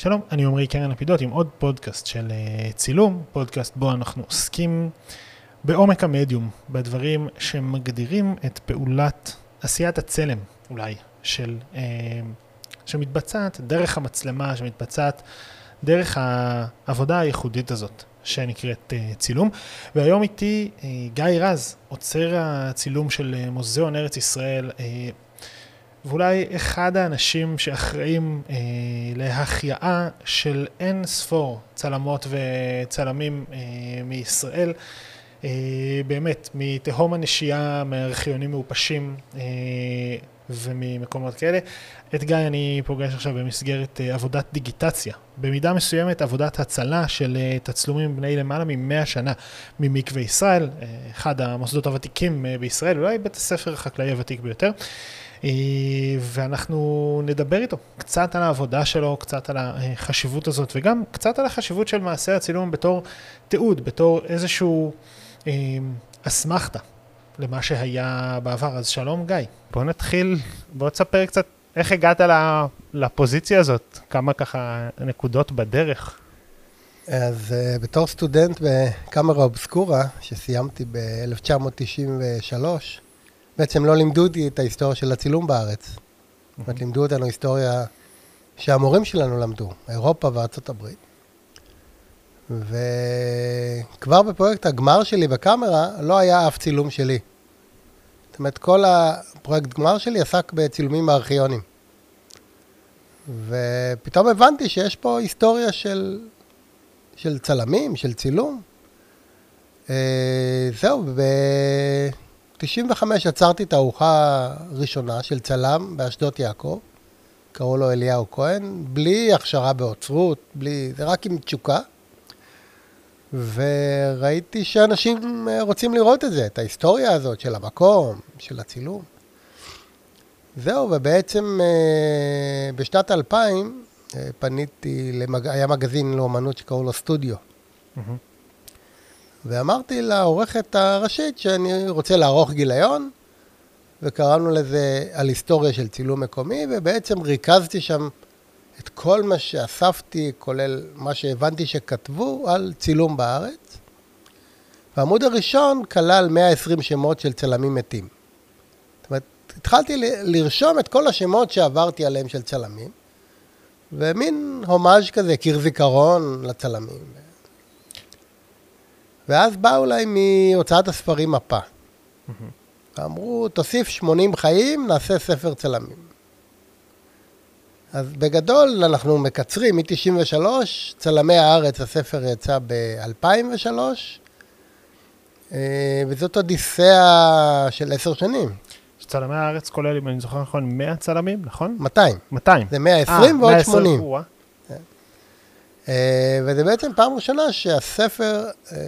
שלום, אני עמרי קרן לפידות עם עוד פודקאסט של אה, צילום, פודקאסט בו אנחנו עוסקים בעומק המדיום, בדברים שמגדירים את פעולת עשיית הצלם, אולי, של, אה, שמתבצעת דרך המצלמה, שמתבצעת דרך העבודה הייחודית הזאת, שנקראת אה, צילום. והיום איתי גיא רז, עוצר הצילום של מוזיאון ארץ ישראל. ואולי אחד האנשים שאחראים אה, להחייאה של אין ספור צלמות וצלמים אה, מישראל, אה, באמת, מתהום הנשייה, מארכיונים מעופשים אה, וממקומות כאלה. את גיא אני פוגש עכשיו במסגרת אה, עבודת דיגיטציה, במידה מסוימת עבודת הצלה של אה, תצלומים בני למעלה ממאה שנה ממקווה ישראל, אה, אחד המוסדות הוותיקים אה, בישראל, אולי בית הספר החקלאי הוותיק ביותר. אה, ואנחנו נדבר איתו קצת על העבודה שלו, קצת על החשיבות הזאת, וגם קצת על החשיבות של מעשה הצילום בתור תיעוד, בתור איזשהו אה, אסמכתה למה שהיה בעבר. אז שלום גיא. בוא נתחיל, בוא תספר קצת איך הגעת לפוזיציה הזאת, כמה ככה נקודות בדרך. אז uh, בתור סטודנט בקאמרה אובסקורה, שסיימתי ב-1993, בעצם לא לימדו אותי את ההיסטוריה של הצילום בארץ. זאת אומרת, לימדו אותנו היסטוריה שהמורים שלנו למדו, אירופה וארצות הברית. וכבר בפרויקט הגמר שלי בקאמרה לא היה אף צילום שלי. זאת אומרת, כל הפרויקט גמר שלי עסק בצילומים ארכיונים. ופתאום הבנתי שיש פה היסטוריה של, של צלמים, של צילום. אה, זהו, ו... 95 עצרתי את הארוחה הראשונה של צלם באשדות יעקב, קראו לו אליהו כהן, בלי הכשרה באוצרות, בלי, זה רק עם תשוקה. וראיתי שאנשים אה, רוצים לראות את זה, את ההיסטוריה הזאת של המקום, של הצילום. זהו, ובעצם אה, בשנת 2000 אה, פניתי, למג... היה מגזין לאומנות שקראו לו סטודיו. Mm-hmm. ואמרתי לעורכת הראשית שאני רוצה לערוך גיליון, וקראנו לזה על היסטוריה של צילום מקומי, ובעצם ריכזתי שם את כל מה שאספתי, כולל מה שהבנתי שכתבו על צילום בארץ. והעמוד הראשון כלל 120 שמות של צלמים מתים. זאת אומרת, התחלתי לרשום את כל השמות שעברתי עליהם של צלמים, ומין הומאז' כזה, קיר זיכרון לצלמים. ואז באו אליי מהוצאת הספרים מפה. ואמרו, תוסיף 80 חיים, נעשה ספר צלמים. אז בגדול אנחנו מקצרים, מ-93, צלמי הארץ, הספר יצא ב-2003, אה, וזאת אודיסאה של עשר שנים. צלמי הארץ כולל, אם אני זוכר נכון, 100 צלמים, נכון? 200. 200. זה 120 아, ועוד 120, 80. אה, וזה בעצם פעם ראשונה שהספר, אה,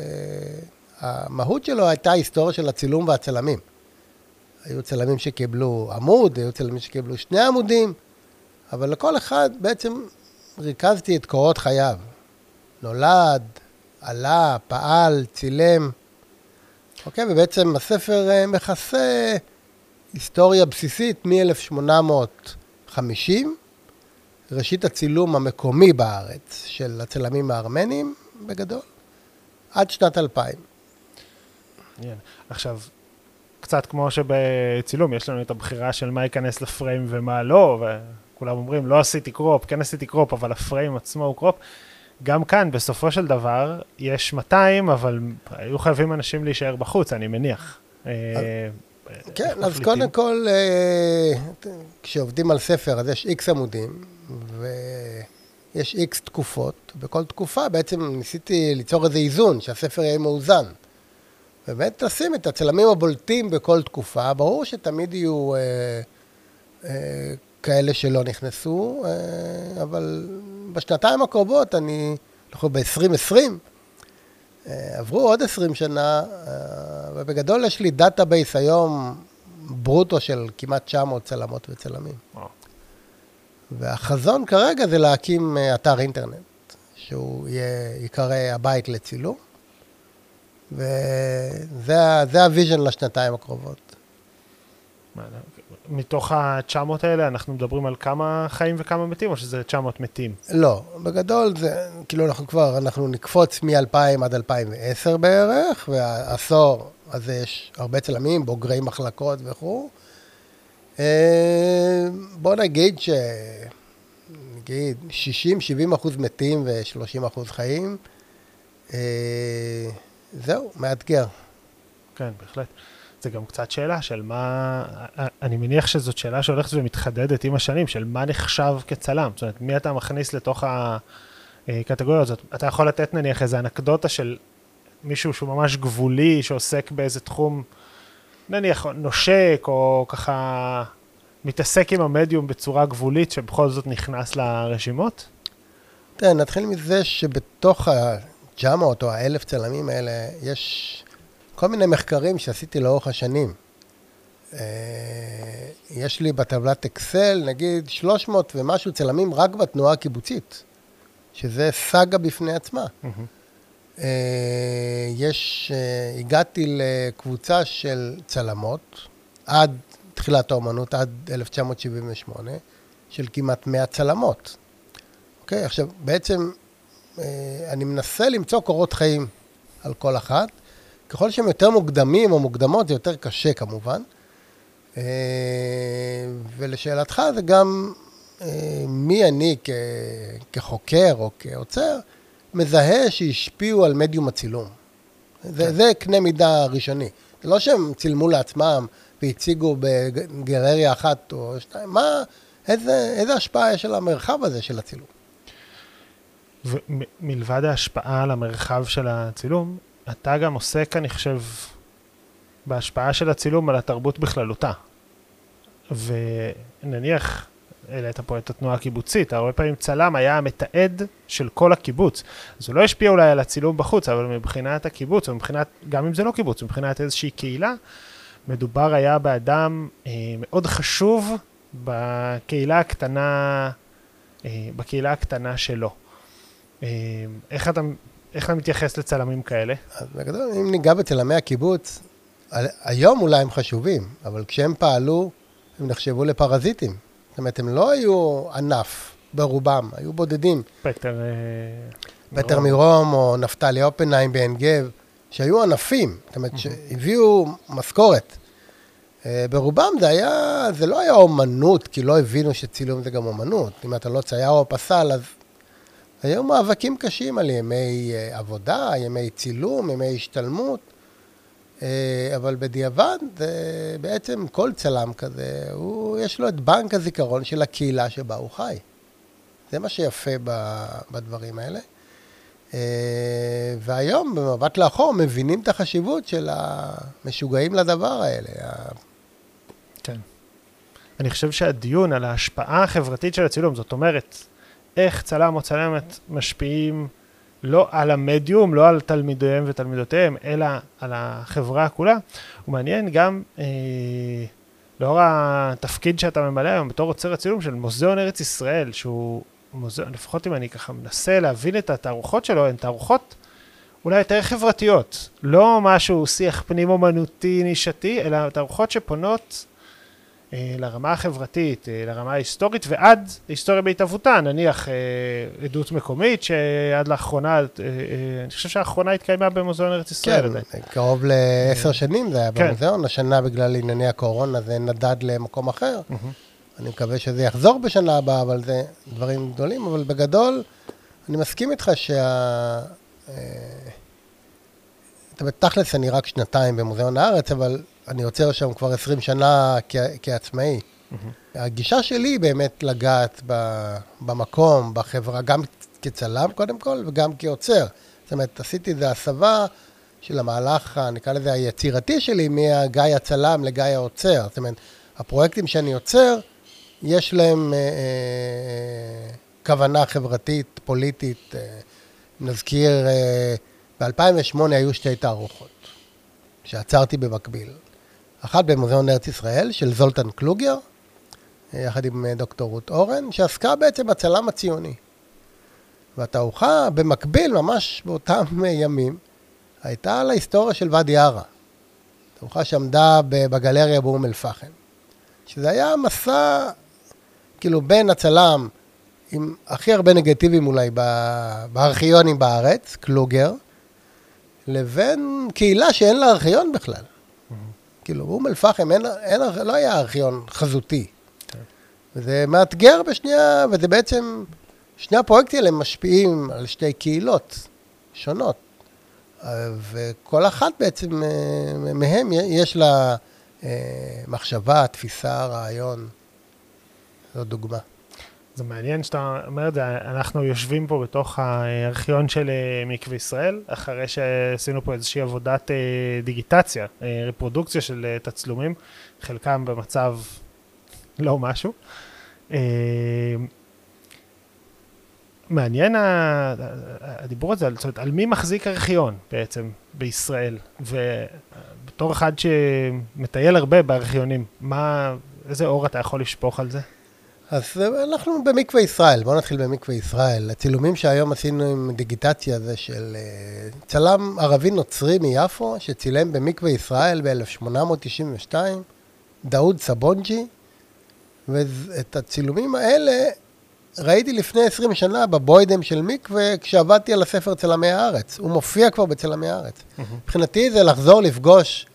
המהות שלו הייתה היסטוריה של הצילום והצלמים. היו צלמים שקיבלו עמוד, היו צלמים שקיבלו שני עמודים, אבל לכל אחד בעצם ריכזתי את קורות חייו. נולד, עלה, פעל, צילם. אוקיי, ובעצם הספר אה, מכסה היסטוריה בסיסית מ-1850 ראשית הצילום המקומי בארץ של הצלמים הארמנים, בגדול, עד שנת 2000. Yeah. עכשיו, קצת כמו שבצילום, יש לנו את הבחירה של מה ייכנס לפריים ומה לא, וכולם אומרים, לא עשיתי crop, כן עשיתי crop, אבל הפריים עצמו הוא crop. גם כאן, בסופו של דבר, יש 200, אבל היו חייבים אנשים להישאר בחוץ, אני מניח. אה, כן, אז קודם כל, אה, כשעובדים על ספר, אז יש איקס עמודים, ויש איקס תקופות. בכל תקופה בעצם ניסיתי ליצור איזה איזון, שהספר יהיה מאוזן. באמת לשים את הצלמים הבולטים בכל תקופה. ברור שתמיד יהיו אה, אה, כאלה שלא נכנסו, אה, אבל בשנתיים הקרובות, אני, אנחנו ב-2020, אה, עברו עוד 20 שנה, אה, ובגדול יש לי database היום ברוטו של כמעט 900 צלמות וצלמים. וואו. והחזון כרגע זה להקים אה, אתר אינטרנט, שהוא יהיה, ייקרא הבית לצילום, וזה ה vision לשנתיים הקרובות. מתוך ה-900 האלה אנחנו מדברים על כמה חיים וכמה מתים, או שזה 900 מתים? לא, בגדול זה, כאילו אנחנו כבר, אנחנו נקפוץ מ-2000 עד 2010 בערך, והעשור הזה יש הרבה צלמים, בוגרי מחלקות וכו'. אה, בוא נגיד ש... נגיד 60-70 אחוז מתים ו-30 אחוז חיים. אה, זהו, מאתגר. כן, בהחלט. זה גם קצת שאלה של מה, אני מניח שזאת שאלה שהולכת ומתחדדת עם השנים, של מה נחשב כצלם. זאת אומרת, מי אתה מכניס לתוך הקטגוריה הזאת? אתה יכול לתת נניח איזה אנקדוטה של מישהו שהוא ממש גבולי, שעוסק באיזה תחום, נניח נושק, או ככה מתעסק עם המדיום בצורה גבולית, שבכל זאת נכנס לרשימות? תראה, נתחיל מזה שבתוך ה-900 או ה-1000 צלמים האלה, יש כל מיני מחקרים שעשיתי לאורך השנים. אה, יש לי בטבלת אקסל, נגיד, 300 ומשהו צלמים רק בתנועה הקיבוצית, שזה סאגה בפני עצמה. Mm-hmm. יש, אה, הגעתי לקבוצה של צלמות, עד תחילת האומנות, עד 1978, של כמעט 100 צלמות. אוקיי? עכשיו, בעצם אני מנסה למצוא קורות חיים על כל אחת. ככל שהם יותר מוקדמים או מוקדמות, זה יותר קשה כמובן. אה, ולשאלתך, זה גם אה, מי אני כחוקר או כעוצר, מזהה שהשפיעו על מדיום הצילום. זה, כן. זה קנה מידה ראשוני. זה לא שהם צילמו לעצמם והציגו בגלריה אחת או שתיים, מה, איזה, איזה השפעה יש על המרחב הזה של הצילום? ומלבד ההשפעה על המרחב של הצילום, אתה גם עוסק, אני חושב, בהשפעה של הצילום על התרבות בכללותה. ונניח, העלית פה את התנועה הקיבוצית, הרבה פעמים צלם היה המתעד של כל הקיבוץ. אז הוא לא השפיע אולי על הצילום בחוץ, אבל מבחינת הקיבוץ, או מבחינת, גם אם זה לא קיבוץ, מבחינת איזושהי קהילה, מדובר היה באדם אה, מאוד חשוב בקהילה הקטנה, אה, בקהילה הקטנה שלו. אה, איך אתה איך אתה מתייחס לצלמים כאלה? בגדול, אם ניגע בצלמי הקיבוץ, היום אולי הם חשובים, אבל כשהם פעלו, הם נחשבו לפרזיטים. אומרת, הם לא היו ענף ברובם, היו בודדים. פטר... אה, פטר מירום או נפתלי אופנהיים בעין גב, שהיו ענפים, זאת אומרת, שהביאו משכורת. אה, ברובם זה היה, זה לא היה אומנות, כי לא הבינו שצילום זה גם אומנות. אם אתה לא צייר או פסל, אז היו מאבקים קשים על ימי אה, עבודה, ימי צילום, ימי השתלמות, אבל בדיעבד, בעצם כל צלם כזה, הוא, יש לו את בנק הזיכרון של הקהילה שבה הוא חי. זה מה שיפה בדברים האלה. אה, והיום, במבט לאחור, מבינים את החשיבות של המשוגעים לדבר האלה. כן. אני חושב שהדיון על ההשפעה החברתית של הצילום, זאת אומרת, איך צלם או צלמת משפיעים לא על המדיום, לא על תלמידיהם ותלמידותיהם, אלא על החברה כולה. הוא מעניין גם אה, לאור התפקיד שאתה ממלא היום בתור עוצר הצילום של מוזיאון ארץ ישראל, שהוא מוזיאון, לפחות אם אני ככה מנסה להבין את התערוכות שלו, הן תערוכות אולי יותר חברתיות, לא משהו שיח פנים-אומנותי נישתי, אלא תערוכות שפונות לרמה החברתית, אה, לרמה ההיסטורית, ועד היסטוריה בהתהוותה, נניח אה, עדות מקומית, שעד לאחרונה, אני חושב שהאחרונה התקיימה במוזיאון ארץ ישראל. כן, קרוב לעשר שנים זה היה כן. במוזיאון, השנה בגלל ענייני הקורונה זה נדד למקום אחר. אני מקווה שזה יחזור בשנה הבאה, אבל זה דברים גדולים, אבל בגדול, אני מסכים איתך שה... זאת אומרת, תכלס אני רק שנתיים במוזיאון הארץ, אבל אני עוצר שם כבר 20 שנה כ- כעצמאי. Mm-hmm. הגישה שלי היא באמת לגעת ב- במקום, בחברה, גם כצלם קודם כל, וגם כעוצר. זאת אומרת, עשיתי איזו הסבה של המהלך, נקרא לזה היצירתי שלי, מהגיא הצלם לגיא העוצר. זאת אומרת, הפרויקטים שאני עוצר, יש להם אה, אה, כוונה חברתית, פוליטית. אה, נזכיר, אה, ב-2008 היו שתי תערוכות שעצרתי במקביל. אחת במוזיאון ארץ ישראל של זולטן קלוגר, יחד עם אה, דוקטור רות אורן, שעסקה בעצם בצלם הציוני. והתערוכה במקביל, ממש באותם אה, ימים, הייתה על ההיסטוריה של ואדי ערה. תערוכה שעמדה בגלריה באום אל-פחם. שזה היה מסע, כאילו, בין הצלם עם הכי הרבה נגטיבים אולי בארכיונים בארץ, קלוגר, לבין קהילה שאין לה ארכיון בכלל. כאילו, באום אל-פחם לא היה ארכיון חזותי. וזה מאתגר בשנייה, וזה בעצם, שני הפרויקטים האלה משפיעים על שתי קהילות שונות. וכל אחת בעצם אה, מהם יש לה אה, מחשבה, תפיסה, רעיון. זו דוגמה. זה מעניין שאתה אומר את זה, אנחנו יושבים פה בתוך הארכיון של אה, מקווה ישראל, אחרי שעשינו פה איזושהי עבודת דיגיטציה, רפרודוקציה של תצלומים, חלקם במצב לא משהו. מעניין הדיבור הזה, זאת אומרת, על מי מחזיק ארכיון בעצם בישראל, ובתור אחד שמטייל הרבה בארכיונים, מה, איזה אור אתה יכול לשפוך על זה? אז אנחנו במקווה ישראל, בואו נתחיל במקווה ישראל. הצילומים שהיום עשינו עם דיגיטציה זה של אה, צלם ערבי נוצרי מיפו, שצילם במקווה ישראל ב-1892, דאוד סבונג'י, ואת הצילומים האלה ראיתי לפני 20 שנה בבוידם של מקווה, כשעבדתי על הספר צלמי הארץ. הוא מופיע כבר בצלמי הארץ. מבחינתי זה לחזור לפגוש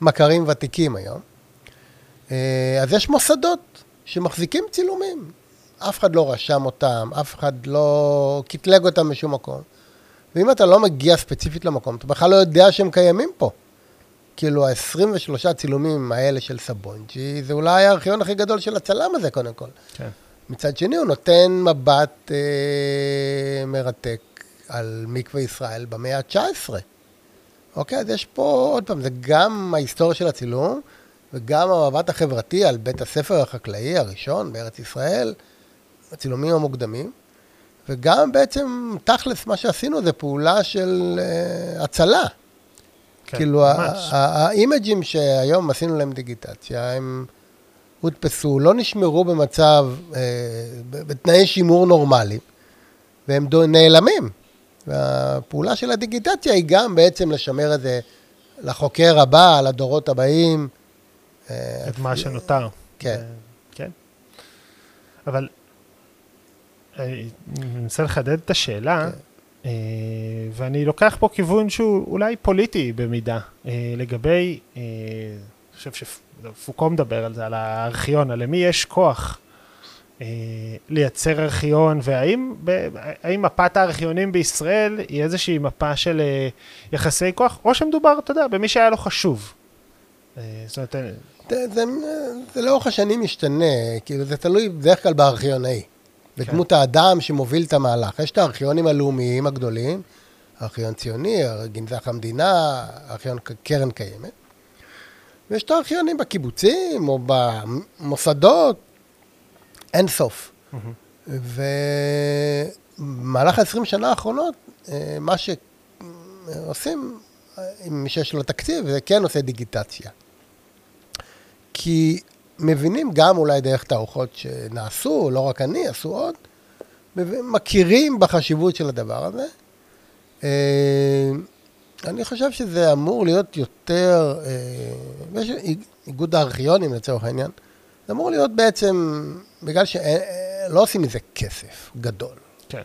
מכרים ותיקים היום. אה, אז יש מוסדות שמחזיקים צילומים. אף אחד לא רשם אותם, אף אחד לא קטלג אותם בשום מקום. ואם אתה לא מגיע ספציפית למקום, אתה בכלל לא יודע שהם קיימים פה. כאילו, ה-23 צילומים האלה של סבונג'י, זה אולי הארכיון הכי גדול של הצלם הזה, קודם כל. כן. מצד שני, הוא נותן מבט אה, מרתק על מקווה ישראל במאה ה-19. אוקיי, אז יש פה, עוד פעם, זה גם ההיסטוריה של הצילום, וגם המבט החברתי על בית הספר החקלאי הראשון בארץ ישראל, הצילומים המוקדמים, וגם בעצם, תכלס, מה שעשינו זה פעולה של uh, הצלה. כן, כאילו. האימג'ים שהיום עשינו להם דיגיטציה, הם הודפסו, לא נשמרו במצב, אה, בתנאי שימור נורמליים, והם נעלמים. והפעולה של הדיגיטציה היא גם בעצם לשמר את זה לחוקר הבא, לדורות הבאים. אה, את מה שנותר. כן. כן. אבל אני מנסה לחדד את השאלה, כן. אה, ואני לוקח פה כיוון שהוא אולי פוליטי במידה, לגבי, אני חושב פוקו מדבר על זה, על הארכיון, על למי יש כוח אה, לייצר ארכיון, והאם מפת הארכיונים בישראל היא איזושהי מפה של אה, יחסי כוח, או שמדובר, אתה יודע, במי שהיה לו חשוב. אה, זאת אומרת... אה, זה, זה, זה לאורך השנים משתנה, כאילו זה תלוי בדרך כלל בארכיונאי, בדמות כן. האדם שמוביל את המהלך. יש את הארכיונים הלאומיים הגדולים, ארכיון ציוני, גנזך המדינה, ארכיון קרן קיימת. ויש את הארכיונים בקיבוצים או במוסדות, אין סוף. Mm-hmm. ובמהלך ה-20 שנה האחרונות, אה, מה שעושים, עם מי שיש לו תקציב, זה כן עושה דיגיטציה. כי מבינים גם אולי דרך תערוכות שנעשו, לא רק אני, עשו עוד, מכירים בחשיבות של הדבר הזה. אה, אני חושב שזה אמור להיות יותר, אה, יש איגוד הארכיונים לצורך העניין, זה אמור להיות בעצם, בגלל שלא עושים מזה כסף גדול. כן.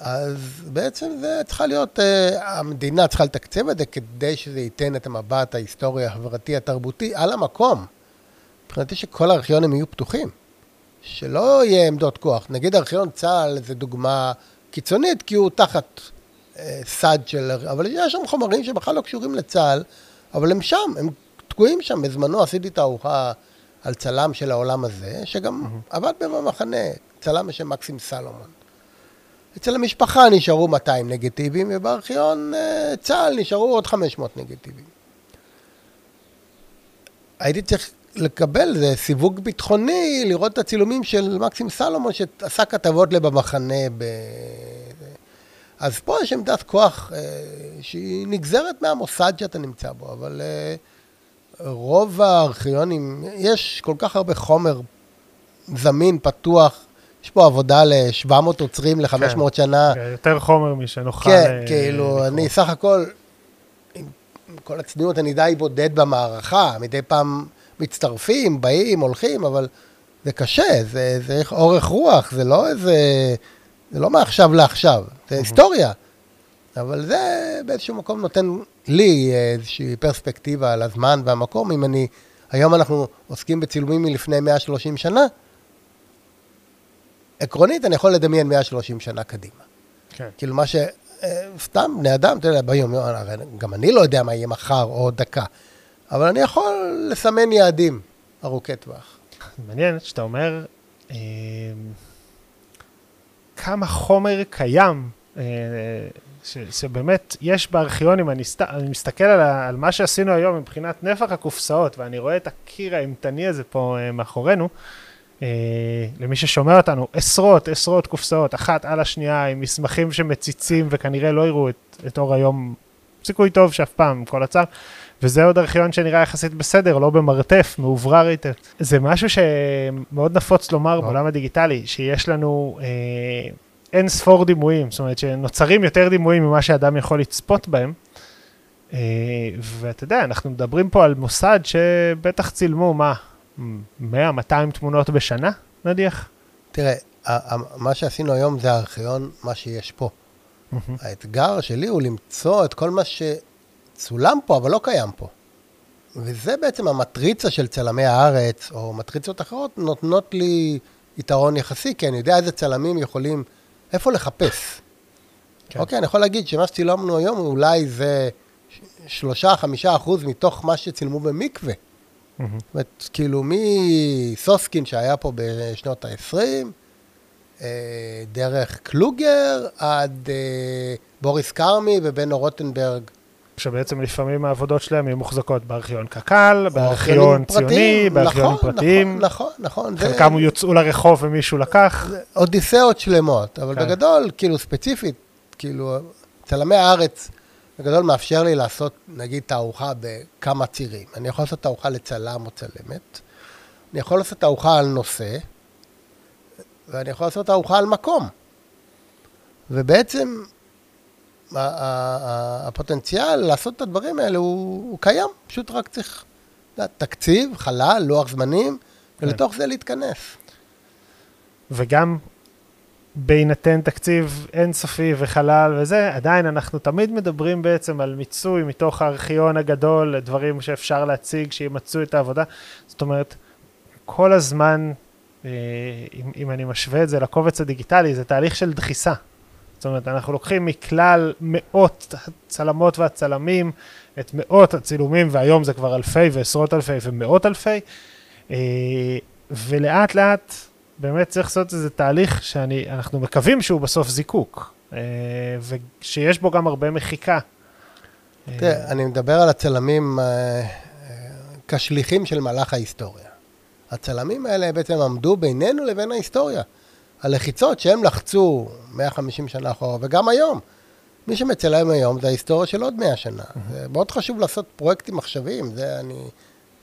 אז בעצם זה צריכה להיות, אה, המדינה צריכה לתקצב את זה כדי שזה ייתן את המבט ההיסטורי, החברתי, התרבותי, על המקום. מבחינתי שכל הארכיונים יהיו פתוחים. שלא יהיה עמדות כוח. נגיד ארכיון צה"ל זה דוגמה קיצונית, כי הוא תחת סד של... אבל יש שם חומרים שבכלל לא קשורים לצה"ל, אבל הם שם, הם תקועים שם. בזמנו עשיתי תערוכה על צלם של העולם הזה, שגם mm-hmm. עבד במחנה, צלם בשם מקסים סלומון. אצל המשפחה נשארו 200 נגטיבים, ובארכיון אה, צה"ל נשארו עוד 500 נגטיבים. הייתי צריך לקבל, זה סיווג ביטחוני, לראות את הצילומים של מקסים סלומון, שעשה כתבות לבמחנה ב... אז פה יש עמדת כוח אה, שהיא נגזרת מהמוסד שאתה נמצא בו, אבל אה, רוב הארכיונים, יש כל כך הרבה חומר זמין, פתוח, יש פה עבודה ל-700 עוצרים ל-500 כן, שנה. כן, יותר חומר משנוכל... כן, אה, כאילו, לקרוא. אני סך הכל, עם כל הצניעות, אני די בודד במערכה, מדי פעם מצטרפים, באים, הולכים, אבל זה קשה, זה, זה אורך רוח, זה לא איזה... זה לא מעכשיו לעכשיו, זה היסטוריה. אבל זה באיזשהו מקום נותן לי איזושהי פרספקטיבה על הזמן והמקום. אם אני, היום אנחנו עוסקים בצילומים מלפני 130 שנה, עקרונית אני יכול לדמיין 130 שנה קדימה. כן. כאילו מה ש... אה, סתם, בני אדם, אתה יודע, ביום, גם אני לא יודע מה יהיה מחר או דקה, אבל אני יכול לסמן יעדים ארוכי טווח. מעניין שאתה אומר אה, כמה חומר קיים, אה, שבאמת יש בארכיונים, אני, סת, אני מסתכל על, על מה שעשינו היום מבחינת נפח הקופסאות, ואני רואה את הקיר האימתני הזה פה אה, מאחורינו. אה, למי ששומע אותנו, עשרות, עשרות קופסאות, אחת על השנייה, עם מסמכים שמציצים וכנראה לא יראו את, את אור היום, סיכוי טוב שאף פעם, עם כל הצער. וזה עוד ארכיון שנראה יחסית בסדר, לא במרתף, מאוברר היטב. זה משהו שמאוד נפוץ לומר בעולם הדיגיטלי, שיש לנו אה, אין ספור דימויים, זאת אומרת שנוצרים יותר דימויים ממה שאדם יכול לצפות בהם. אה, ואתה יודע, אנחנו מדברים פה על מוסד שבטח צילמו, מה, 100-200 תמונות בשנה, נניח? תראה, מה שעשינו היום זה הארכיון, מה שיש פה. האתגר שלי הוא למצוא את כל מה שצולם פה, אבל לא קיים פה. וזה בעצם המטריצה של צלמי הארץ, או מטריצות אחרות, נותנות לי יתרון יחסי, כי אני יודע איזה צלמים יכולים, איפה לחפש. כן. אוקיי, אני יכול להגיד שמה שצילמנו היום, אולי זה שלושה, חמישה אחוז מתוך מה שצילמו במקווה. זאת אומרת, כאילו מסוסקין שהיה פה בשנות ה-20, אה, דרך קלוגר עד אה, בוריס כרמי ובנו רוטנברג. שבעצם לפעמים העבודות שלהם יהיו מוחזקות בארכיון קק"ל, בארכיון ציוני, בארכיונים נכון, פרטיים. נכון, נכון, נכון. חלקם זה... יוצאו לרחוב ומישהו לקח. אודיסאות שלמות, אבל כן. בגדול, כאילו ספציפית, כאילו, צלמי הארץ בגדול מאפשר לי לעשות, נגיד, תערוכה בכמה צירים. אני יכול לעשות תערוכה לצלם או צלמת, אני יכול לעשות תערוכה על נושא, ואני יכול לעשות תערוכה על מקום. ובעצם הפוטנציאל לעשות את הדברים האלה הוא, הוא קיים, פשוט רק צריך תקציב, חלל, לוח זמנים, כן. ולתוך זה להתכנס. וגם בהינתן תקציב אינסופי וחלל וזה, עדיין אנחנו תמיד מדברים בעצם על מיצוי מתוך הארכיון הגדול, דברים שאפשר להציג, שימצאו את העבודה. זאת אומרת, כל הזמן, אה, אם, אם אני משווה את זה לקובץ הדיגיטלי, זה תהליך של דחיסה. זאת אומרת, אנחנו לוקחים מכלל מאות הצלמות והצלמים, את מאות הצילומים, והיום זה כבר אלפי ועשרות אלפי ומאות אלפי, אה, ולאט לאט באמת צריך לעשות איזה תהליך שאנחנו מקווים שהוא בסוף זיקוק, אה, ושיש בו גם הרבה מחיקה. תראה, אני מדבר על הצלמים אה, כשליחים של מהלך ההיסטוריה. הצלמים האלה בעצם עמדו בינינו לבין ההיסטוריה. הלחיצות שהם לחצו 150 שנה אחורה, וגם היום. מי שמצלם היום זה ההיסטוריה של עוד 100 שנה. זה מאוד חשוב לעשות פרויקטים עכשוויים, זה אני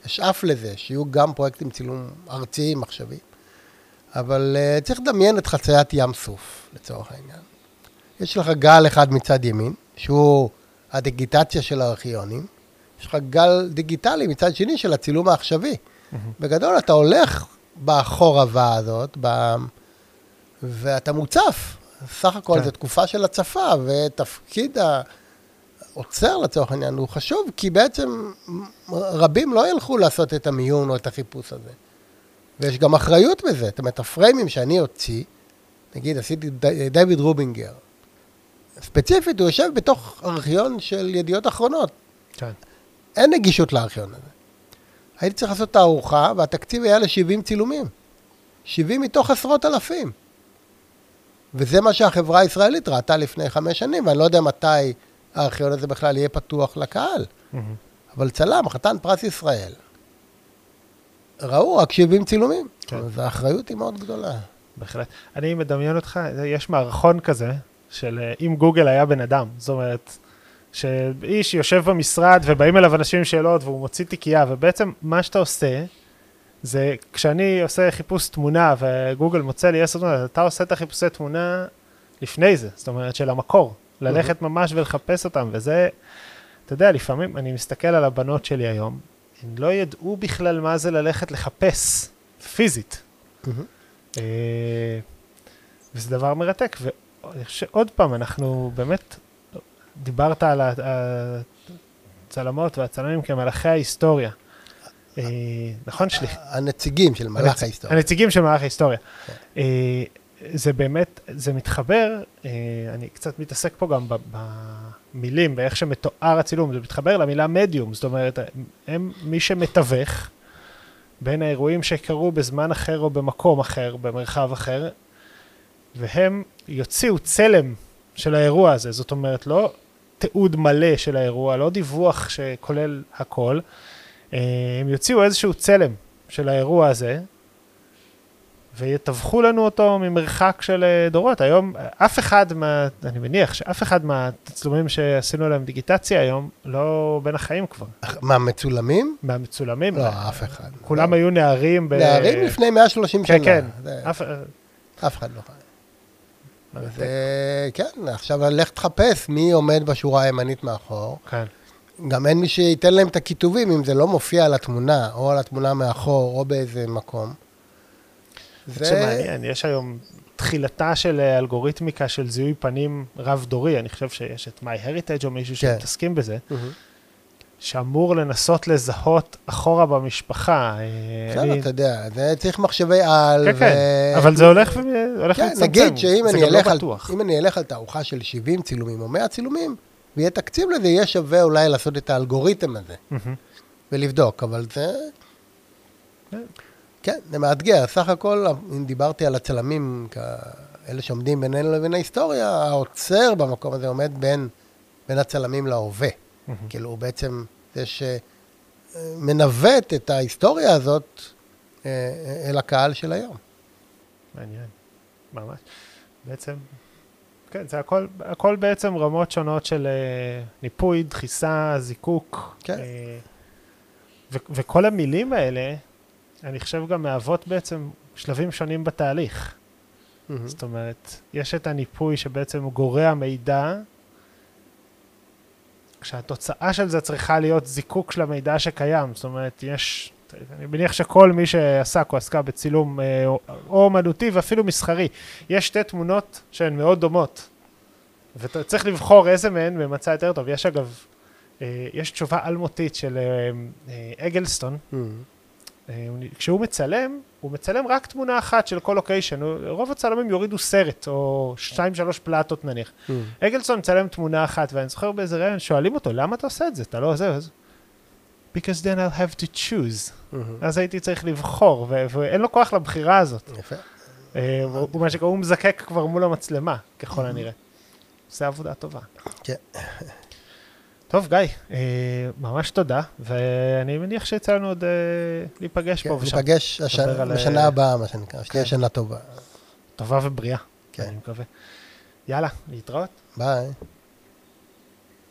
אשאף לזה, שיהיו גם פרויקטים צילום ארציים עכשוויים. אבל uh, צריך לדמיין את חציית ים סוף, לצורך העניין. יש לך גל אחד מצד ימין, שהוא הדיגיטציה של הארכיונים, יש לך גל דיגיטלי מצד שני של הצילום העכשווי. Mm-hmm. בגדול, אתה הולך בחורבה הזאת, ב... ואתה מוצף. סך הכל כן. זו תקופה של הצפה, ותפקיד העוצר לצורך העניין הוא חשוב, כי בעצם רבים לא ילכו לעשות את המיון או את החיפוש הזה. ויש גם אחריות בזה. זאת אומרת, הפריימים שאני אוציא, נגיד, עשיתי דויד רובינגר, ספציפית, הוא יושב בתוך ארכיון של ידיעות אחרונות. כן. אין נגישות לארכיון הזה. הייתי צריך לעשות תערוכה, והתקציב היה ל-70 צילומים. 70 מתוך עשרות אלפים. וזה מה שהחברה הישראלית ראתה לפני חמש שנים, ואני לא יודע מתי הארכיון הזה בכלל יהיה פתוח לקהל. Mm-hmm. אבל צלם, חתן פרס ישראל, ראו רק 70 צילומים. כן. אז האחריות היא מאוד גדולה. בהחלט. אני מדמיין אותך, יש מערכון כזה, של אה, אם גוגל היה בן אדם. זאת אומרת, שאיש יושב במשרד ובאים אליו אנשים עם שאלות והוא מוציא תיקייה, ובעצם מה שאתה עושה, זה כשאני עושה חיפוש תמונה וגוגל מוצא לי עשר תמונות, אתה עושה את החיפושי תמונה לפני זה, זאת אומרת של המקור, ללכת ממש ולחפש אותם, וזה, אתה יודע, לפעמים אני מסתכל על הבנות שלי היום, הן לא ידעו בכלל מה זה ללכת לחפש פיזית. מהמם. אה, וזה דבר מרתק. ואני חושב שעוד פעם, אנחנו באמת, דיברת על הצלמות והצלמים כמלאכי ההיסטוריה. אה, נכון? הנציגים של הנצ- ההיסטוריה. הנציגים של מלאך ההיסטוריה. כן. אה, זה באמת, זה מתחבר, אה, אני קצת מתעסק פה גם במילים, באיך שמתואר הצילום, זה מתחבר למילה מדיום, זאת אומרת, הם מי שמתווך בין האירועים שקרו בזמן אחר או במקום אחר, במרחב אחר, והם יוציאו צלם של האירוע הזה, זאת אומרת, לא תיעוד מלא של האירוע, לא דיווח שכולל הכל, הם יוציאו איזשהו צלם של האירוע הזה, ויתווכו לנו אותו ממרחק של אה, דורות. היום, אף אחד מה... אני מניח שאף אחד מהתצלומים שעשינו להם דיגיטציה היום, לא בין החיים כבר. מה, מצולמים? מהמצולמים. לא, אף אחד. כולם לא. היו נערים. ב... נערים לפני 130 כן, שנה. כן. זה- אף... אף אחד לא חי. זה, כן, עכשיו לך תחפש מי עומד בשורה הימנית מאחור. כן. גם אין מי שייתן להם את הכיתובים אם זה לא מופיע על התמונה, או על התמונה מאחור, או באיזה מקום. זה מעניין, יש היום תחילתה של אה, אלגוריתמיקה של זיהוי פנים רב-דורי, אני חושב שיש את MyHeritage או מישהו כן. שמתעסקים בזה, מהמם. שאמור לנסות לזהות אחורה במשפחה. אה, בסדר, אני- אתה יודע, זה צריך מחשבי על. כן, כן, אבל זה הולך ו- הולך כן. נגיד שאם זה אני לא על-. אם אני אלך על תערוכה של 70 צילומים או 100 צילומים, ויהיה תקציב לזה, יהיה שווה אולי לעשות את האלגוריתם הזה. ולבדוק, אבל זה... כן. כן, זה מאתגר. סך הכל, אם דיברתי על הצלמים, כאלה שעומדים בינינו לבין ההיסטוריה, העוצר במקום הזה עומד בין, בין הצלמים להווה. כאילו, הוא בעצם זה שמנווט את ההיסטוריה הזאת אה, אה, אל הקהל של היום. מעניין, ממש. בעצם, כן, זה הכל, הכל בעצם רמות שונות של אה, ניפוי, דחיסה, זיקוק. כן. אה, ו- וכל המילים האלה, אני חושב גם מהוות בעצם שלבים שונים בתהליך. מהמם. זאת אומרת, יש את הניפוי שבעצם הוא גורע מידע, כשהתוצאה של זה צריכה להיות זיקוק של המידע שקיים. זאת אומרת, יש, אני מניח שכל מי שעסק או עסקה בצילום אה, או או אומנותי ואפילו מסחרי, יש שתי תמונות שהן מאוד דומות, ואתה צריך לבחור איזה מהן במצע יותר טוב. יש אגב, אה, יש תשובה אלמותית של אה, אגלסטון, נ- כשהוא מצלם, הוא מצלם רק תמונה אחת של כל לוקיישן. רוב הצלמים יורידו סרט, או שתיים, שלוש פלטות נניח. מהמם. אגלסון מצלם תמונה אחת, ואני זוכר באיזה ראיון, שואלים אותו, למה אתה עושה את זה? אתה לא עוזב. Because then I'll have to choose. מהמם. אז הייתי צריך לבחור, ו- ואין לו כוח לבחירה הזאת. יפה. אה, הוא מה שקורה, הוא מזקק כבר מול המצלמה, ככל הנראה. עושה עבודה טובה. כן. טוב, גיא, אה, ממש תודה, ואני מניח שיצא לנו עוד אה, להיפגש כן, פה ושם. ניפגש הש- על, בשנה אה, הבאה, מה שנקרא, שתהיה כן. שנה טובה. טובה ובריאה, כן. אני מקווה. יאללה, להתראות. ביי.